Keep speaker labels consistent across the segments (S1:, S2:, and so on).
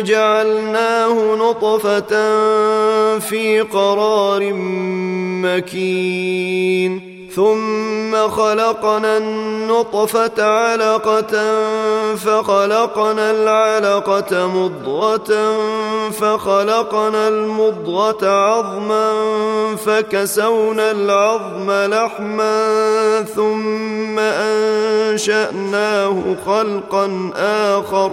S1: جعلناه نطفة في قرار مكين. ثم خلقنا النطفة علقة فخلقنا العلقة مضغة فخلقنا المضغة عظما فكسونا العظم لحما ثم أنشأناه خلقا آخر ۖ.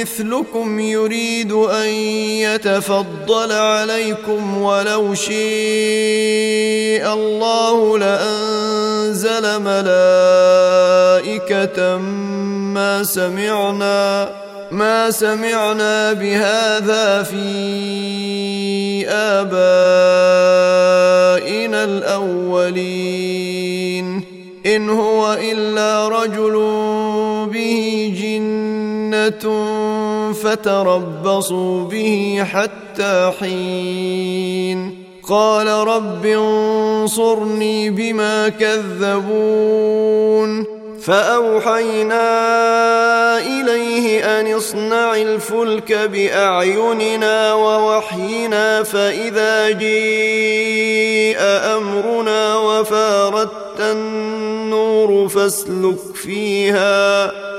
S1: مثلكم يريد أن يتفضل عليكم ولو شيء الله لأنزل ملائكة ما سمعنا ما سمعنا بهذا في آبائنا الأولين. إن هو إلا رجل به جنة فتربصوا به حتى حين. قال رب انصرني بما كذبون. فأوحينا إليه اصنع الفلك بأعيننا ووحينا فإذا جيء أمرنا وفاردت النور فاسلك فيها.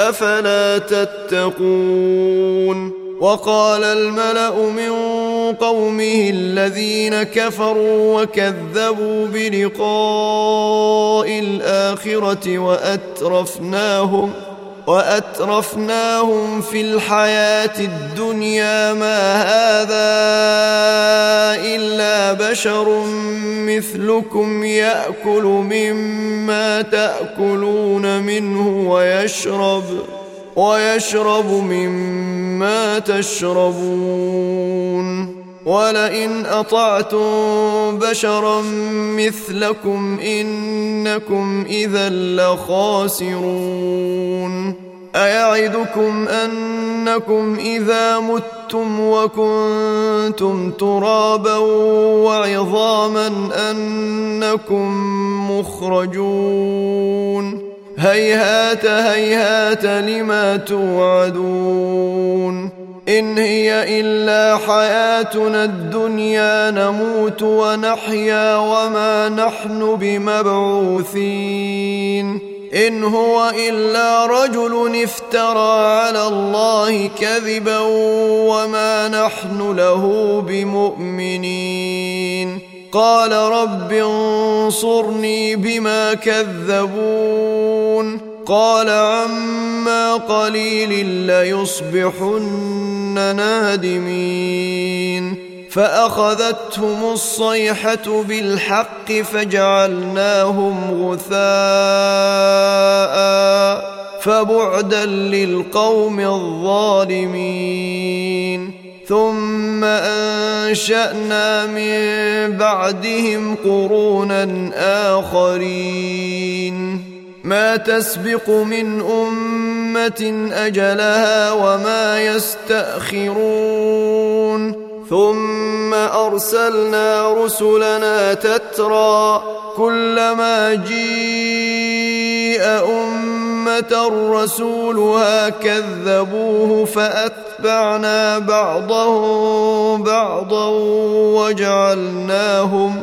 S1: أفلا تتقون وقال الملأ من قومه الذين كفروا وكذبوا بلقاء الآخرة وأترفناهم وأترفناهم في الحياة الدنيا ما هذا إلا بشر مثلكم يأكل مما تأكلون منه ويشرب ويشرب مما تشربون ولئن أطعتم بشرا مثلكم إنكم إذا لخاسرون. أيعدكم أنكم إذا متم وكنتم ترابا وعظاما أنكم مخرجون. هيهات هيهات لما توعدون. إن هي إلا حياتنا الدنيا نموت ونحيا وما نحن بمبعوثين. إن هو إلا رجل افترى على الله كذبا وما نحن له بمؤمنين. قال رب انصرني بما كذبون. قال عما قليل ليصبحن نادمين. فأخذتهم الصيحة بالحق فجعلناهم غثاء فبعدا للقوم الظالمين. ثم أنشأنا من بعدهم قرونا آخرين. ما تسبق من أمة أجلها وما يستأخرون. ثم أرسلنا رسلنا تترى كلما جيء أمة رسولها كذبوه فأتبعنا بعضهم بعضا وجعلناهم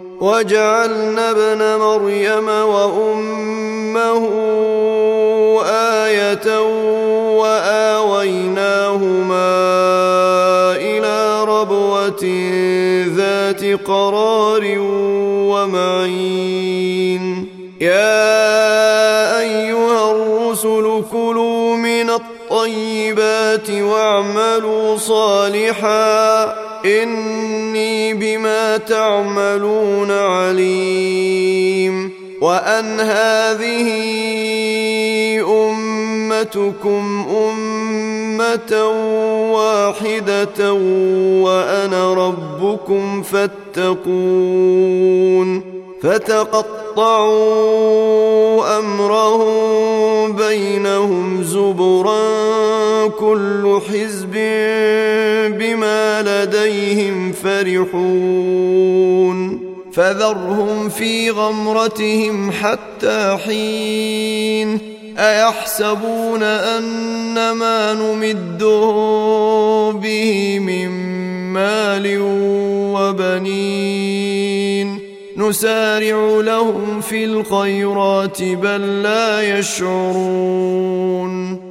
S1: وجعلنا ابن مريم وأمه آية وآويناهما إلى ربوة ذات قرار ومعين. يا أيها الرسل كلوا من الطيبات واعملوا صالحا اني تعملون عليم وأن هذه أمتكم أمة واحدة وأنا ربكم فاتقون فتقطعوا أمرهم بينهم زبرا كل حزب بما لديهم فرحون. فذرهم في غمرتهم حتى حين. أيحسبون ان ما نمدهم به من مال وبنين. نسارع لهم في الخيرات بل لا يشعرون.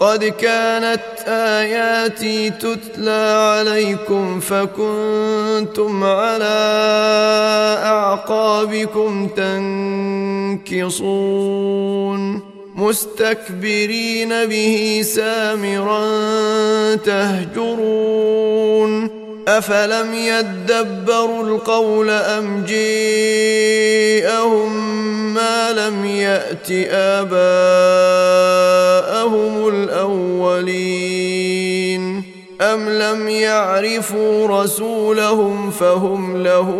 S1: قد كانت آياتي تتلى عليكم فكنتم على أعقابكم تنكصون مستكبرين به سامرا تهجرون افلم يدبروا القول ام جيءهم ما لم يات اباءهم الاولين ام لم يعرفوا رسولهم فهم له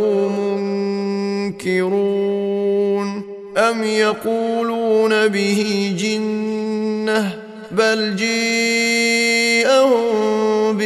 S1: منكرون ام يقولون به جنه بل جيءهم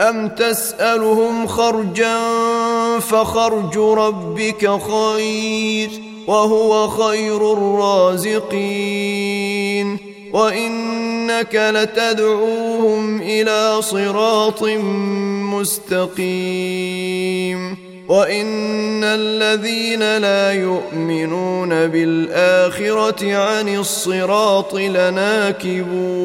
S1: ام تسالهم خرجا فخرج ربك خير وهو خير الرازقين وانك لتدعوهم إلى صراط مستقيم وان الذين لا يؤمنون بالاخره عن الصراط لناكبون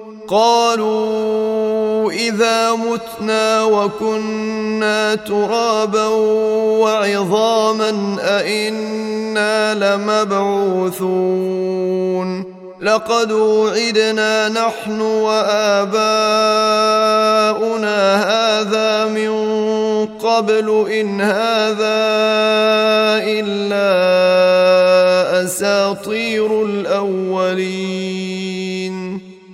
S1: قالوا إذا متنا وكنا ترابا وعظاما أئنا لمبعوثون لقد وعدنا نحن وآباؤنا هذا من قبل إن هذا إلا أساطير الأولين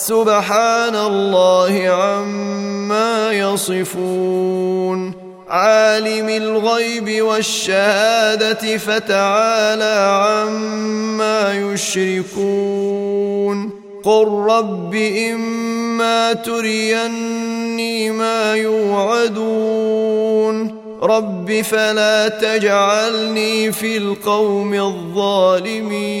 S1: سبحان الله عما يصفون. عالم الغيب والشهادة فتعالى عما يشركون. قل رب إما تريني ما يوعدون. رب فلا تجعلني في القوم الظالمين.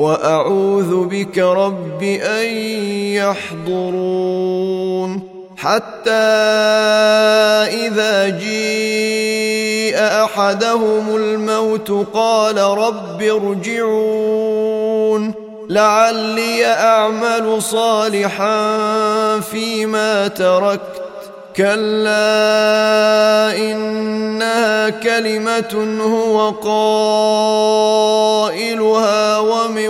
S1: وأعوذ بك رب أن يحضرون حتى إذا جيء أحدهم الموت قال رب ارجعون لعلي أعمل صالحا فيما تركت كلا انها كلمه هو قائلها ومن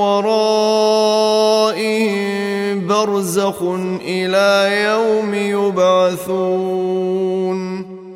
S1: ورائهم برزخ إلى يوم يبعثون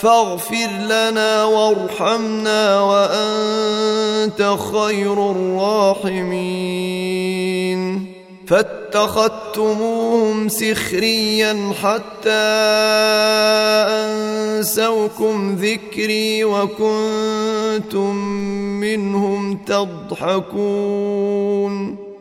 S1: فاغفر لنا وارحمنا وأنت خير الراحمين. فاتخذتموهم سخريا حتى أنسوكم ذكري وكنتم منهم تضحكون.